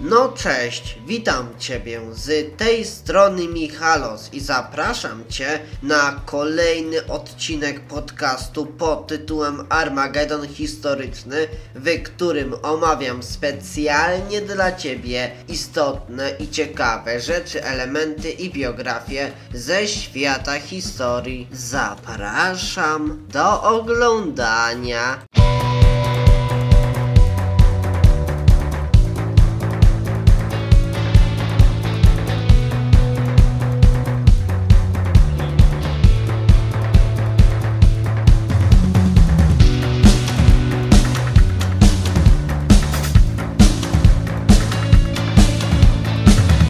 No cześć, witam Ciebie z tej strony Michalos i zapraszam Cię na kolejny odcinek podcastu pod tytułem Armagedon Historyczny, w którym omawiam specjalnie dla Ciebie istotne i ciekawe rzeczy, elementy i biografie ze świata historii. Zapraszam do oglądania.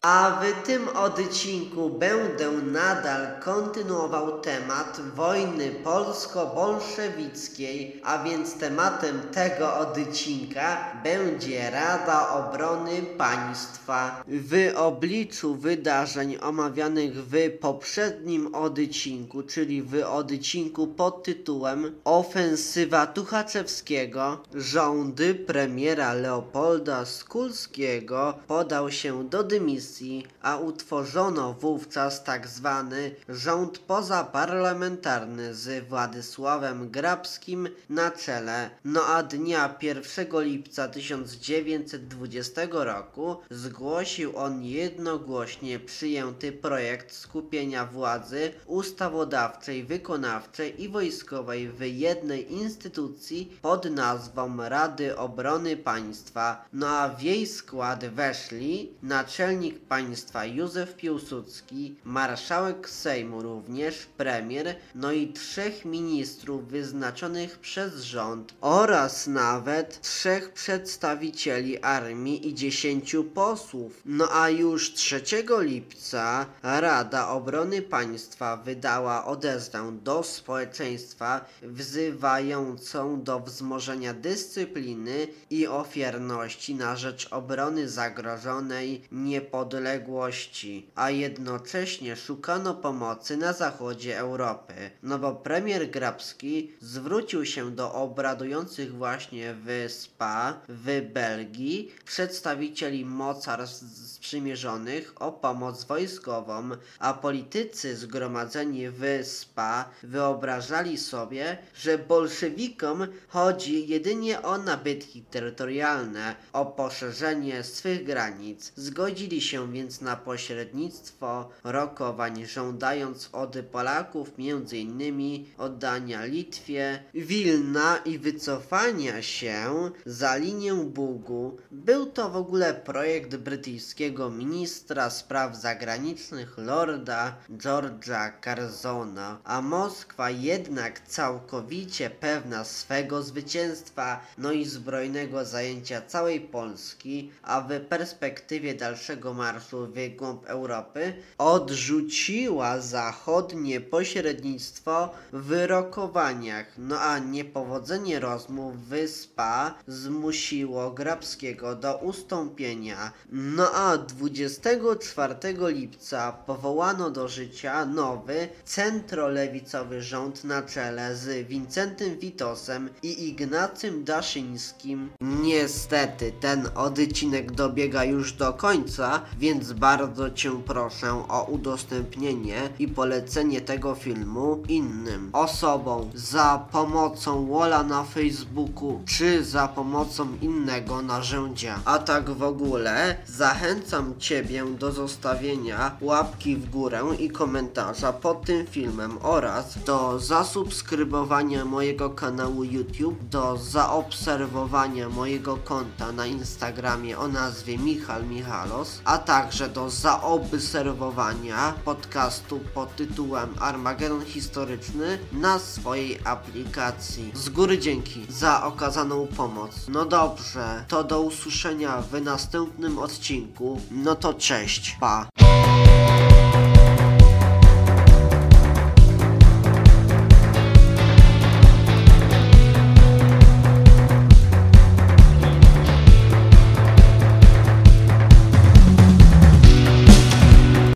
A w tym odcinku będę nadal kontynuował temat wojny polsko-bolszewickiej, a więc tematem tego odcinka będzie Rada Obrony Państwa. W obliczu wydarzeń omawianych w poprzednim odcinku, czyli w odcinku pod tytułem Ofensywa Tuchaczewskiego, rządy premiera Leopolda Skulskiego podał się do dymisji, a utworzono wówczas tak zwany rząd pozaparlamentarny z Władysławem Grabskim na czele. No a dnia 1 lipca 1920 roku zgłosił on jednogłośnie przyjęty projekt skupienia władzy ustawodawczej, wykonawczej i wojskowej w jednej instytucji pod nazwą Rady Obrony Państwa. No a w jej skład weszli naczelnik państwa Józef Piłsudski, marszałek Sejmu również, premier, no i trzech ministrów wyznaczonych przez rząd oraz nawet trzech przedstawicieli armii i dziesięciu posłów. No a już 3 lipca Rada Obrony Państwa wydała odezwę do społeczeństwa wzywającą do wzmożenia dyscypliny i ofiarności na rzecz obrony zagrożonej niepodległości, a jednocześnie szukano pomocy na zachodzie Europy. No bo premier Grabski zwrócił się do obradujących właśnie w SPA w Belgii przedstawicieli mocarstw sprzymierzonych o pomoc wojskową, a politycy zgromadzeni w SPA wyobrażali sobie, że bolszewikom chodzi jedynie o nabytki terytorialne, o poszerzenie swych granic. Zgodzili się więc na pośrednictwo rokowań, żądając od Polaków m.in. oddania Litwie, Wilna i wycofania się za linię Bugu. Był to w ogóle projekt brytyjskiego ministra spraw zagranicznych Lorda George'a Carzona, a Moskwa jednak całkowicie pewna swego zwycięstwa, no i zbrojnego zajęcia całej Polski, a w perspektywie dalszego marszu w głąb Europy, odrzuciła zachodnie pośrednictwo w rokowaniach, no a niepowodzenie rozmów w SPA zmusiło Grabskiego do ustąpienia. No a 24 lipca powołano do życia nowy, centrolewicowy rząd na czele z Wincentym Witosem i Ignacym Daszyńskim. Niestety ten odcinek dobiega już do końca, więc bardzo Cię proszę o udostępnienie i polecenie tego filmu innym osobom za pomocą Wola na Facebooku czy za pomocą innego narzędzia. A tak w ogóle zachęcam Ciebie do zostawienia łapki w górę i komentarza pod tym filmem oraz do zasubskrybowania mojego kanału YouTube, do zaobserwowania mojego konta na Instagramie o nazwie Michal Michalos, a także do zaobserwowania podcastu pod tytułem Armagedon Historyczny na swojej aplikacji. Z góry dzięki za okazaną pomoc. No dobrze, to do usłyszenia w następnym odcinku. No to cześć, pa.